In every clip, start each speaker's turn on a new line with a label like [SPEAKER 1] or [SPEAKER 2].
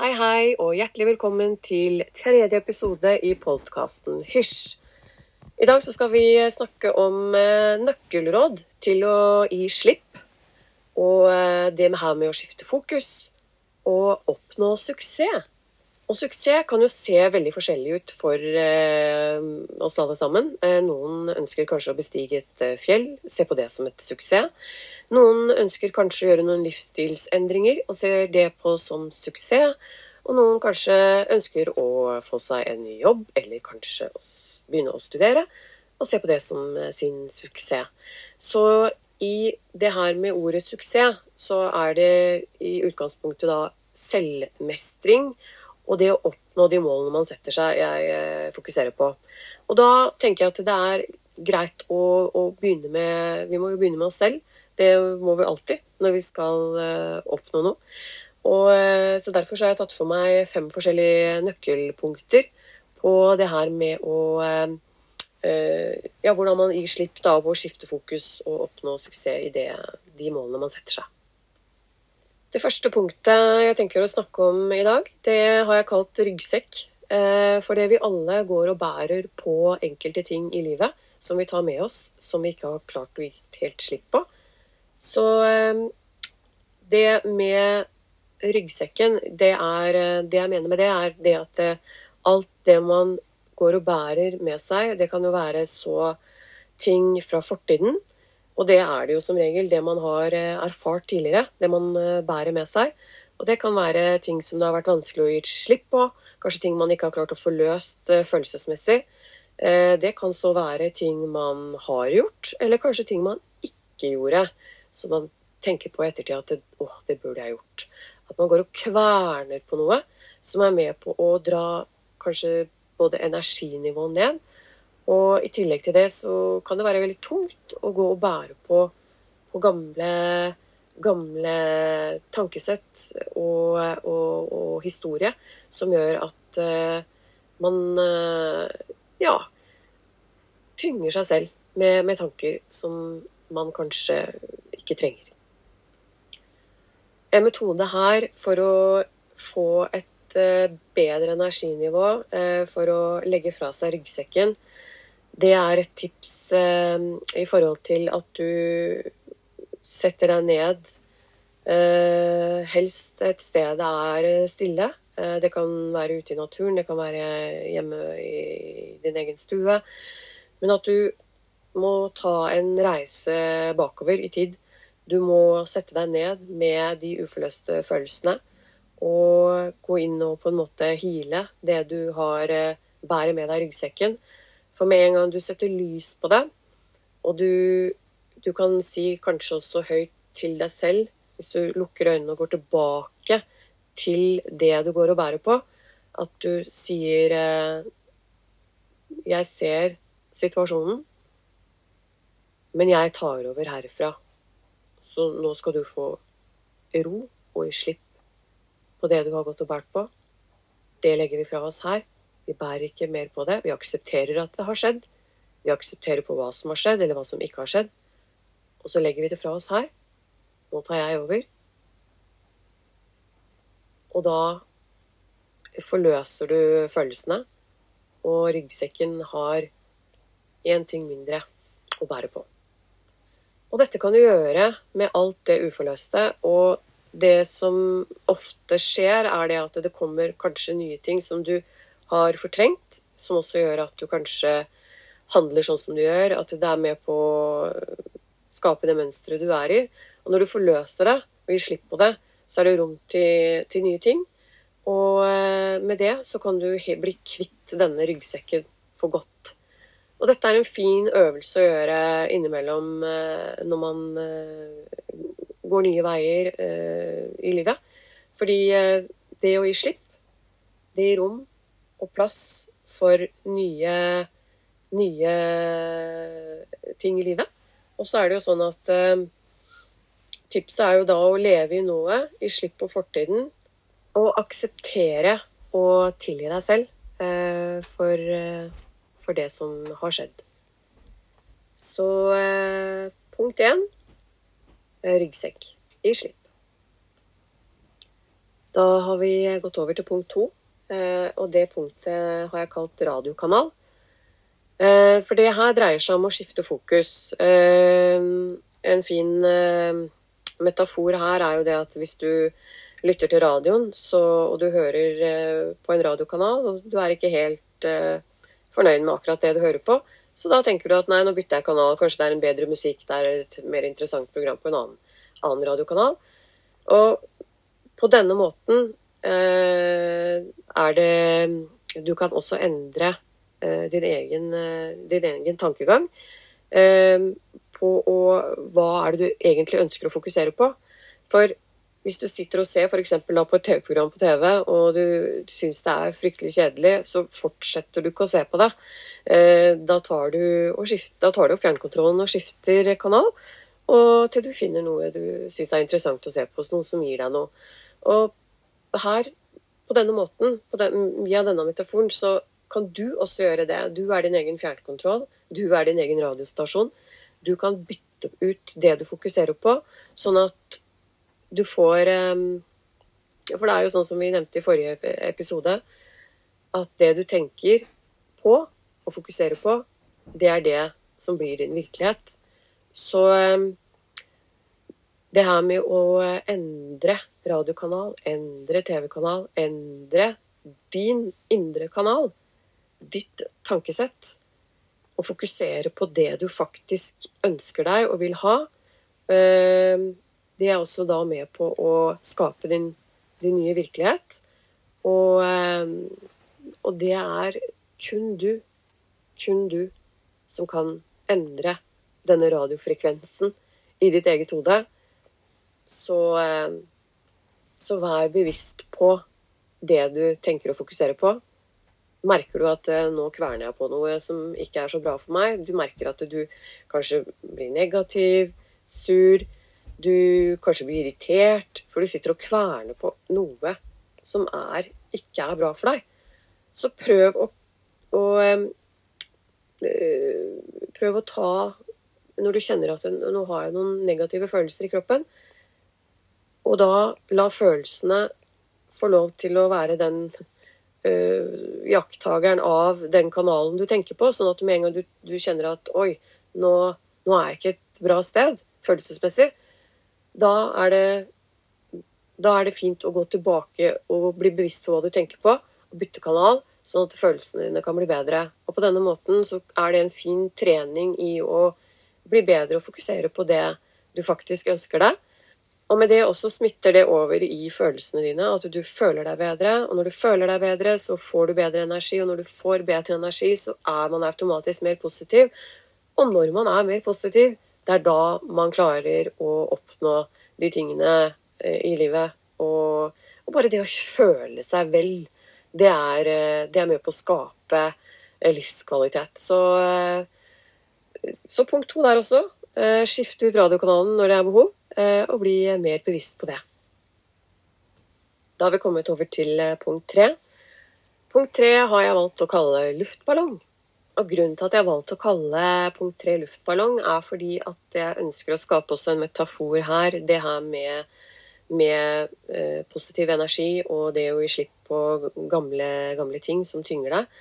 [SPEAKER 1] Hei, hei, og hjertelig velkommen til tredje episode i podkasten Hysj. I dag så skal vi snakke om eh, nøkkelråd til å gi slipp, og eh, det med her med å skifte fokus og oppnå suksess. Og suksess kan jo se veldig forskjellig ut for eh, oss alle sammen. Noen ønsker kanskje å bestige et fjell, se på det som et suksess. Noen ønsker kanskje å gjøre noen livsstilsendringer og ser det på som suksess. Og noen kanskje ønsker å få seg en ny jobb, eller kanskje å begynne å studere, og se på det som eh, sin suksess. Så i det her med ordet suksess, så er det i utgangspunktet da selvmestring og det å oppnå de målene man setter seg, jeg eh, fokuserer på. Og da tenker jeg at det er greit å, å begynne med Vi må jo begynne med oss selv. Det må vi alltid når vi skal eh, oppnå noe. Og, eh, så Derfor så har jeg tatt for meg fem forskjellige nøkkelpunkter på det her med å eh, Ja, hvordan man gir slipp da, på å skifte fokus og oppnå suksess i det, de målene man setter seg. Det første punktet jeg tenker å snakke om i dag, det har jeg kalt ryggsekk. Fordi vi alle går og bærer på enkelte ting i livet som vi tar med oss, som vi ikke har klart å gi helt slipp på. Så eh, det med ryggsekken, det er eh, Det jeg mener med det, er det at eh, alt det man går og bærer med seg, det kan jo være så ting fra fortiden. Og det er det jo som regel det man har erfart tidligere, det man bærer med seg. Og det kan være ting som det har vært vanskelig å gi slipp på, kanskje ting man ikke har klart å få løst følelsesmessig. Det kan så være ting man har gjort, eller kanskje ting man ikke gjorde. Så man tenker på i ettertid at det, å, det burde jeg gjort. At man går og kverner på noe som er med på å dra kanskje både energinivået ned, og i tillegg til det så kan det være veldig tungt å gå og bære på, på gamle, gamle tankesett og, og, og, historie som gjør at uh, man uh, ja tynger seg selv med, med tanker som man kanskje ikke trenger. En metode her for å få et eh, bedre energinivå, eh, for å legge fra seg ryggsekken, det er et tips eh, i forhold til at du setter deg ned helst et sted det er stille. Det kan være ute i naturen, det kan være hjemme i din egen stue. Men at du må ta en reise bakover i tid. Du må sette deg ned med de uforløste følelsene og gå inn og på en måte hile det du har eh, bærer med deg i ryggsekken. For med en gang du setter lys på det, og du, du kan si kanskje også høyt til deg selv, hvis du lukker øynene og går tilbake til det du går og bærer på, at du sier eh, 'Jeg ser situasjonen, men jeg tar over herfra'. Så nå skal du få ro og gi slipp på det du har gått og båret på. Det legger vi fra oss her. Vi bærer ikke mer på det. Vi aksepterer at det har skjedd. Vi aksepterer på hva som har skjedd, eller hva som ikke har skjedd. Og så legger vi det fra oss her. Nå tar jeg over. Og da forløser du følelsene, og ryggsekken har én ting mindre å bære på. Og dette kan du gjøre med alt det uforløste. Og det som ofte skjer, er det at det kommer kanskje nye ting som du har fortrengt, som også gjør at du kanskje handler sånn som du gjør. At det er med på å skape det mønsteret du er i. Og når du forløser det og gir slipp på det, så er det rom til, til nye ting. Og eh, med det så kan du bli kvitt denne ryggsekken for godt. Og dette er en fin øvelse å gjøre innimellom eh, når man eh, går nye veier eh, i livet. Fordi det å gi slipp, det gir rom og plass for nye, nye ting i livet. Og så er det jo sånn at tipset er jo da å leve i noe, gi slipp på fortiden, og akseptere og tilgi deg selv for for det som har skjedd. Så eh, punkt én ryggsekk. i slipp. Da har vi gått over til punkt to, eh, og det punktet har jeg kalt radiokanal. Eh, for det her dreier seg om å skifte fokus. En fin metafor her er jo det at hvis du lytter til radioen, så, og du hører på en radiokanal, og du er ikke helt fornøyd med akkurat det du hører på, så da tenker du at nei, nå bytter jeg kanal, kanskje det er en bedre musikk, det er et mer interessant program på en annen, annen radiokanal. Og på denne måten eh, er det Du kan også endre eh, din, egen, eh, din, egen, tankegang eh, på å, hva er det du egentlig ønsker å fokusere på. For hvis du sitter og ser f.eks. på et TV-program på TV, og du syns det er fryktelig kjedelig, så fortsetter du ikke å se på det. Eh, da tar du, skifter, da tar du opp fjernkontrollen og skifter kanal, og til du finner noe du syns er interessant å se på, noe som gir deg noe. Og her, på denne måten, på den, via denne metaforen, så kan du også gjøre det. Du er din egen fjernkontroll, du er din egen radiostasjon. Du kan bytte ut det du fokuserer på, sånn at du får ehm, For det er jo sånn som vi nevnte i forrige episode, at det du tenker på og fokuserer på, det er det som blir din virkelighet. Så ehm, det her med å endre radiokanal, endre TV-kanal, endre din indre kanal, ditt tankesett, og fokusere på det du faktisk ønsker deg og vil ha, det er også da med på å skape din, din nye virkelighet. Og, eh, og, det er kun du, kun du, som kan endre denne radiofrekvensen i ditt eget hode. Så, eh, så vær bevisst på det du tenker å fokusere på. Merker du at eh, nå kverner jeg på noe som ikke er så bra for meg? Du merker at du kanskje blir negativ, sur, du kanskje blir irritert, for du sitter og kverner på noe som er, ikke er bra for deg. Så prøv å, å øh, Prøv å ta Når du kjenner at nå har jeg noen negative følelser i kroppen, og da la følelsene få lov til å være den øh, jakttageren av den kanalen du tenker på, sånn at med en gang du, du kjenner at oi, nå, nå er jeg ikke et bra sted følelsesmessig, da er, det, da er det fint å gå tilbake og bli bevisst på hva du tenker på, og bytte kanal, sånn at følelsene dine kan bli bedre. Og på denne måten så er det en fin trening i å bli bedre og fokusere på det du faktisk ønsker deg. Og med det også smitter det over i følelsene dine, at du føler deg bedre. Og når du føler deg bedre, så får du bedre energi, og når du får bedre energi, så er man automatisk mer positiv. Og når man er mer positiv, det er da man klarer å oppnå de tingene eh, i livet. Og, og bare det å føle seg vel, det er, eh, det er med på å skape eh, livskvalitet. Så, så punkt to der også. Skifte ut radiokanalen når det er behov, og bli mer bevisst på det. Da har vi kommet over til punkt tre. Punkt tre har jeg valgt å kalle luftballong. Og Grunnen til at jeg har valgt å kalle punkt tre luftballong, er fordi at jeg ønsker å skape også en metafor her. Det her med, med eh, positiv energi og det å gi slipp på gamle, gamle ting som tynger deg.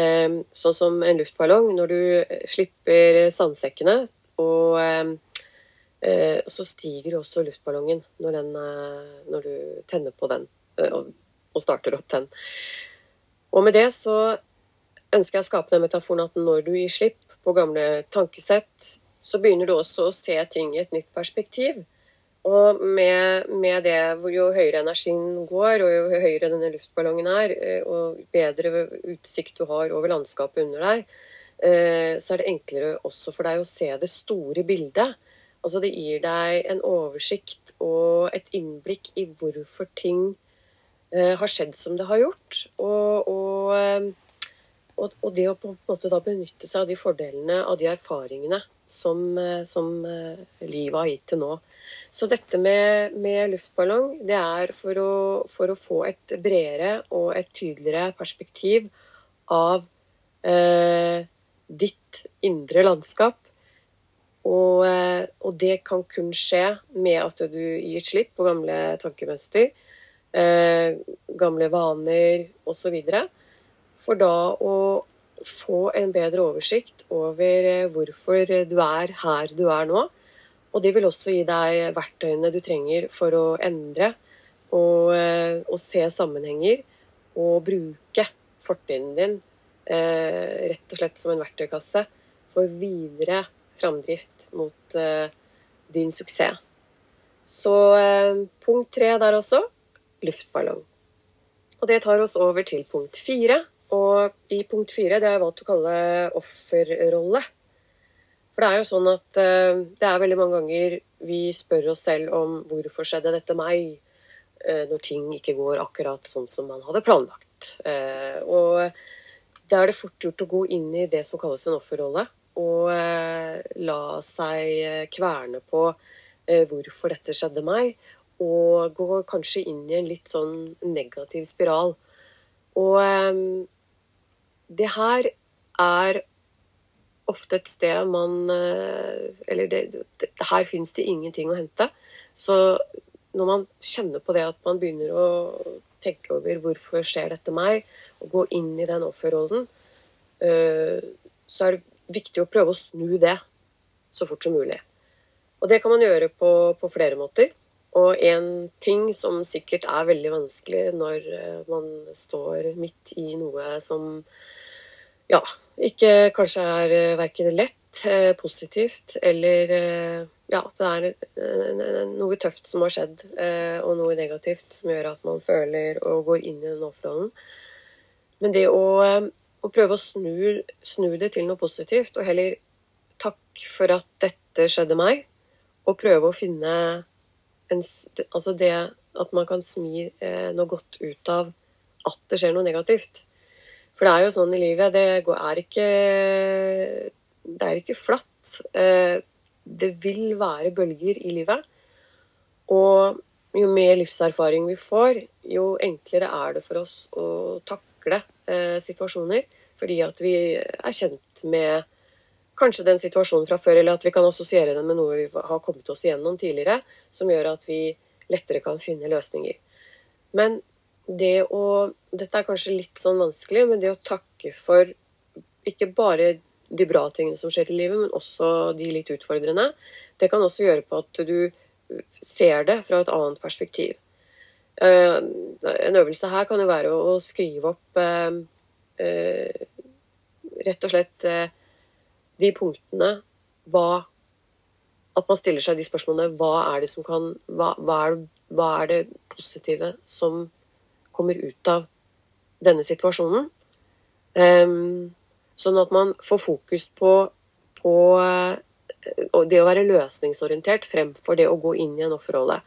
[SPEAKER 1] Eh, sånn som en luftballong. Når du slipper sandsekkene, og eh, eh så stiger også luftballongen når, den, eh, når du tenner på den eh, og starter opp den. Og med det så ønsker jeg å skape den metaforen at når du gir slipp på gamle tankesett, så begynner du også å se ting i et nytt perspektiv. Og med, med det, jo høyere energien går, og jo høyere denne luftballongen er, eh, og bedre utsikt du har over landskapet under deg, eh, så er det enklere også for deg å se det store bildet. Altså Det gir deg en oversikt og et innblikk i hvorfor ting eh, har skjedd som det har gjort. Og, og og, og, det å på en måte da benytte seg av de fordelene, av de erfaringene som, eh, som eh, livet har gitt til nå. Så dette med, med luftballong, det er for å, for å, få et bredere og et tydeligere perspektiv av eh, ditt indre landskap. Og, eh, og, det kan kun skje med at du gir slipp på gamle tankemønster. eh, gamle vaner osv. For da å få en bedre oversikt over eh, hvorfor du er her du er nå. Og det vil også gi deg verktøyene du trenger for å endre og, eh, og se sammenhenger og bruke fortiden din eh, rett og slett som en verktøykasse for videre framdrift mot din suksess. Så punkt tre der også luftballong. Og det tar oss over til punkt fire. Og i punkt fire det har jeg valgt å kalle offerrolle. For det er jo sånn at uh, det er veldig mange ganger vi spør oss selv om hvorfor skjedde dette meg, uh, når ting ikke går akkurat sånn som man hadde planlagt. Uh, og da er det fort gjort å gå inn i det som kalles en offerrolle, og la seg kverne på hvorfor dette skjedde meg, og gå kanskje inn i en litt sånn negativ spiral. Og det her er ofte et sted man eh, Eller det, det, her fins det ingenting å hente. Så når man kjenner på det at man begynner å tenke over hvorfor skjer dette meg, og gå inn i den offerrollen, eh, så er det viktig å prøve å snu det så fort som mulig. Og det kan man gjøre på, på flere måter. Og en ting som sikkert er veldig vanskelig når eh, man står midt i noe som ja, ikke kanskje er uh, verken lett, uh, positivt eller uh, ja, det er noe tøft som har skjedd, og noe negativt som gjør at man føler og går inn i den offerrollen. Men det å, å prøve å snu, snu, det til noe positivt, og heller takk for at dette skjedde meg, og prøve å finne en, Altså det at man kan smi noe godt ut av at det skjer noe negativt. For det er jo sånn i livet. Det er ikke, det er ikke flatt. Eh, det vil være bølger i livet. Og jo mer livserfaring vi får, jo enklere er det for oss å takle eh, situasjoner. Fordi at vi er kjent med kanskje den situasjonen fra før, eller at vi kan assosiere den med noe vi har kommet oss igjennom tidligere, som gjør at vi lettere kan finne løsninger. Men det å Dette er kanskje litt sånn vanskelig, men det å takke for ikke bare de bra tingene som skjer i livet, men også de litt utfordrende, det kan også gjøre på at du ser det fra et annet perspektiv. Eh, en øvelse her kan jo være å skrive opp eh, eh, rett og slett de punktene hva At man stiller seg de spørsmålene hva er det som kan hva, hva, er, hva er det positive som kommer ut av denne situasjonen. Um, sånn at man får fokus på, på uh, det å være løsningsorientert fremfor det å gå inn i en offerrolle.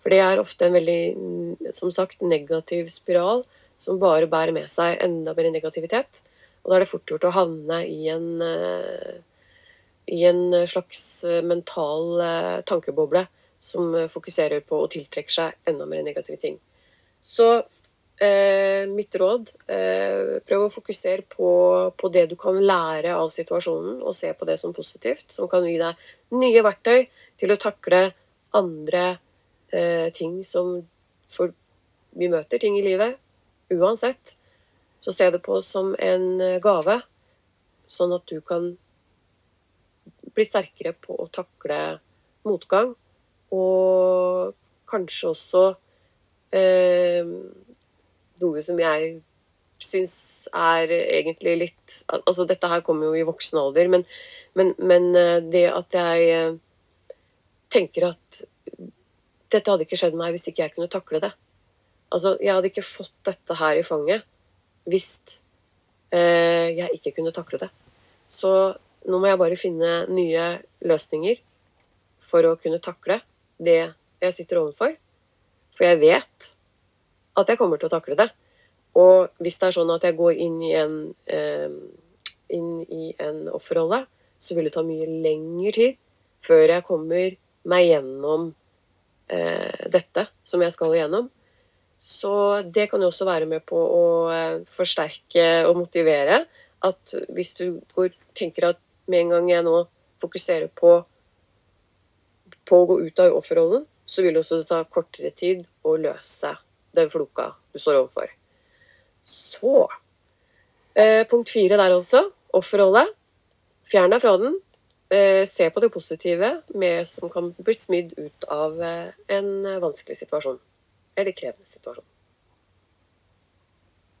[SPEAKER 1] For det er ofte en veldig som sagt, negativ spiral som bare bærer med seg enda mer negativitet. Og da er det fort gjort å havne i en, uh, i en slags mental uh, tankeboble som fokuserer på å tiltrekke seg enda mer negative ting. Så Eh, mitt råd eh, prøv å fokusere på, på, det du kan lære av situasjonen, og se på det som positivt, som kan gi deg nye verktøy til å takle andre eh, ting som For vi møter ting i livet uansett. Så se det på som en eh, gave, sånn at du kan bli sterkere på å takle motgang, og kanskje også eh, noe som jeg syns er egentlig litt Altså, dette her kommer jo i voksen alder, men, men, men eh, det at jeg eh, tenker at dette hadde ikke skjedd meg hvis ikke jeg kunne takle det. Altså, jeg hadde ikke fått dette her i fanget hvis eh, jeg ikke kunne takle det. Så nå må jeg bare finne nye løsninger for å kunne takle det jeg sitter overfor. For jeg vet at jeg kommer til å takle det. Og hvis det er sånn at jeg går inn i en, eh, inn i en offerrolle, så vil det ta mye lengre tid før jeg kommer meg gjennom eh, dette som jeg skal igjennom. Så det kan jo også være med på å eh, forsterke og motivere at hvis du går, tenker at med en gang jeg nå fokuserer på, på å gå ut av offerrollen, så vil det også ta kortere tid å løse den floka du står overfor. Så eh, Punkt fire der også. Offerrolle. Fjern deg fra den. Eh, se på det positive med, som kan bli smidd ut av eh, en vanskelig situasjon. Eller krevende situasjon.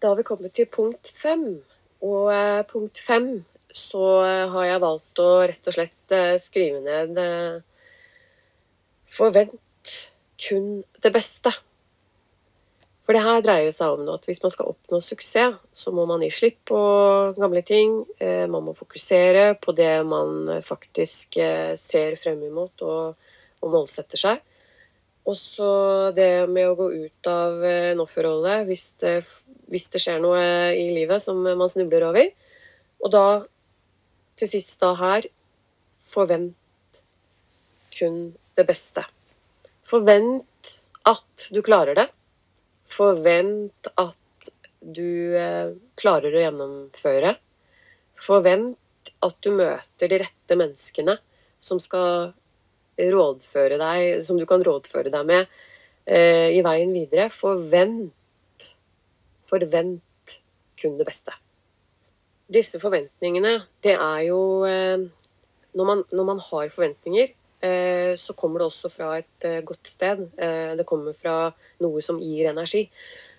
[SPEAKER 1] Da har vi kommet til punkt fem. Og eh, punkt fem så eh, har jeg valgt å rett og slett eh, skrive ned Forvent kun det beste. For det her dreier seg om at hvis man skal oppnå suksess, så må man gi slipp på gamle ting. Eh, man må fokusere på det man faktisk eh, ser frem imot og, og målsetter seg. Og så det med å gå ut av en eh, offerrolle hvis det, hvis det skjer noe i livet som man snubler over. Og da, til sist da her, forvent kun det beste. Forvent at du klarer det. Forvent at du eh, klarer å gjennomføre. Forvent at du møter de rette menneskene som skal rådføre deg, som du kan rådføre deg med eh, i veien videre. Forvent. Forvent kun det beste. Disse forventningene, det er jo eh, når, man, når man har forventninger, så kommer det også fra et eh, godt sted. Eh, det kommer fra noe som gir energi.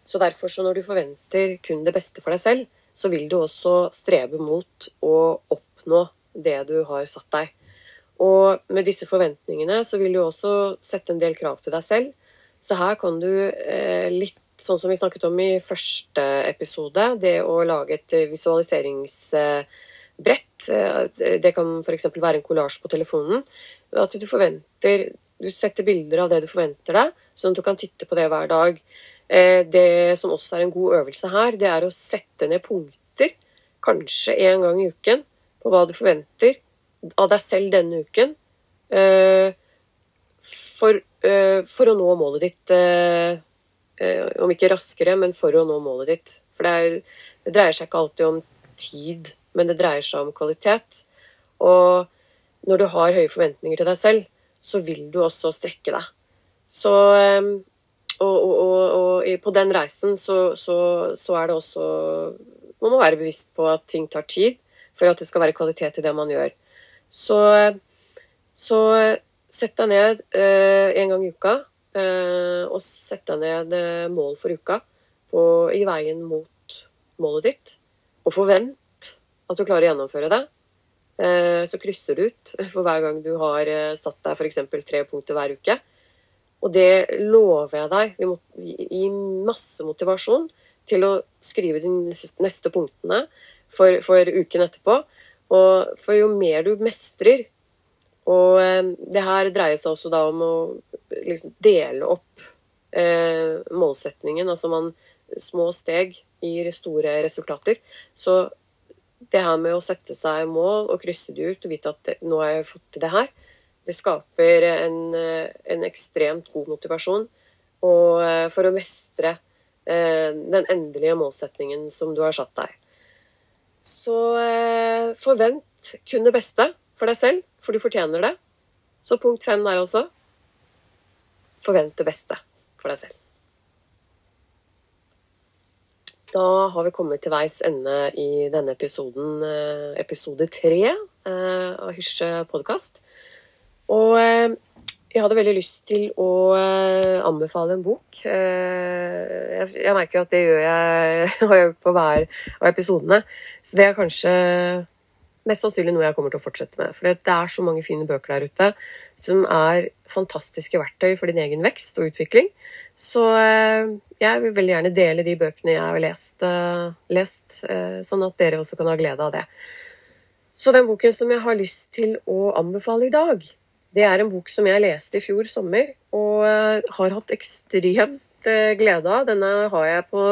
[SPEAKER 1] Så derfor, så når du forventer kun det beste for deg selv, så vil du også strebe mot å oppnå det du har satt deg. Og med disse forventningene så vil du også sette en del krav til deg selv. Så her kan du eh, litt sånn som vi snakket om i første episode, det å lage et visualiseringsbrett. Eh, det kan f.eks. være en kollasj på telefonen. At du forventer Du setter bilder av det du forventer deg, sånn at du kan titte på det hver dag. Eh, det som også er en god øvelse her, det er å sette ned punkter, kanskje en gang i uken, på hva du forventer av deg selv denne uken. Eh, for, eh, for å nå målet ditt Om ikke raskere, men for å nå målet ditt. For det, er, det dreier seg ikke alltid om tid, men det dreier seg om kvalitet. Og når du har høye forventninger til deg selv, så vil du også strekke deg. Så og, og, og, og, på den reisen så, så, så, er det også Man må være bevisst på at ting tar tid for at det skal være kvalitet i det man gjør. Så, så sett deg ned eh, en gang i uka, eh, og sett deg ned eh, mål for uka på, i veien mot målet ditt. Og forvent at du klarer å gjennomføre det. Eh, så krysser du ut for hver gang du har eh, satt deg f.eks. tre punkter hver uke. Og det lover jeg deg vil gi masse motivasjon til å skrive de neste punktene for, for uken etterpå. Og for jo mer du mestrer Og eh, det her dreier seg også da om å liksom dele opp målsetningen. Altså man Små steg gir store resultater. Så det her med å sette seg mål og krysse det ut og vite at nå har jeg fått til det her, det skaper en, en ekstremt god motivasjon og eh, for å mestre eh, den endelige målsetningen som du har satt deg. Så eh, forvent kun det beste for deg selv, for du fortjener det. Så punkt fem der altså forvent det beste for deg selv. Da har vi kommet til veis ende i denne episoden, episode tre av Hysje podkast. Og eh, jeg hadde veldig lyst til å eh, anbefale en bok. Eh, jeg merker at det gjør jeg, har jeg gjort på hver av episodene. Så det er kanskje mest sannsynlig noe jeg kommer til å fortsette med. For det er så mange fine bøker der ute som er fantastiske verktøy for din egen vekst og utvikling. Så jeg vil veldig gjerne dele de bøkene jeg har lest, lest sånn at dere også kan ha glede av det. Så den boken som jeg har lyst til å anbefale i dag, det er en bok som jeg leste i fjor sommer, og eh, har hatt ekstremt eh, glede av. Denne har jeg på,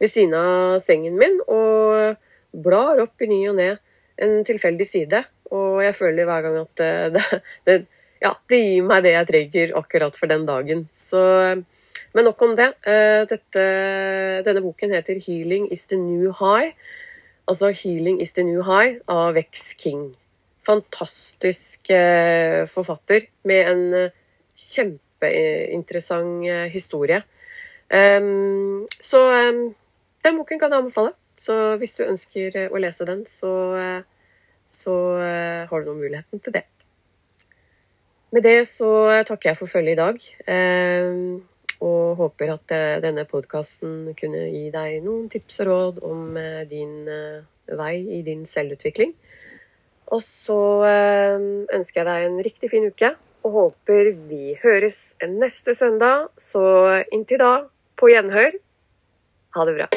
[SPEAKER 1] ved siden av sengen min, og blar opp i ny og ne en tilfeldig side. Og jeg føler hver gang at eh, det, det, ja, det gir meg det jeg trenger akkurat for den dagen. Så, men nok om det. Dette, denne boken heter 'Healing is the new high'. Altså 'Healing is the new high' av Vex King fantastisk eh, forfatter med en eh, kjempeinteressant eh, historie. Så den boken kan jeg anbefale. Så hvis du ønsker å lese den, så, så har du nå muligheten til det. Med det så takker jeg for følget i dag. Og håper at denne podkasten kunne gi deg noen tips og råd om din vei i din selvutvikling. Og så eh, ønsker jeg deg en riktig fin uke, og håper vi høres neste søndag. Så inntil da, på gjenhør. Ha det bra.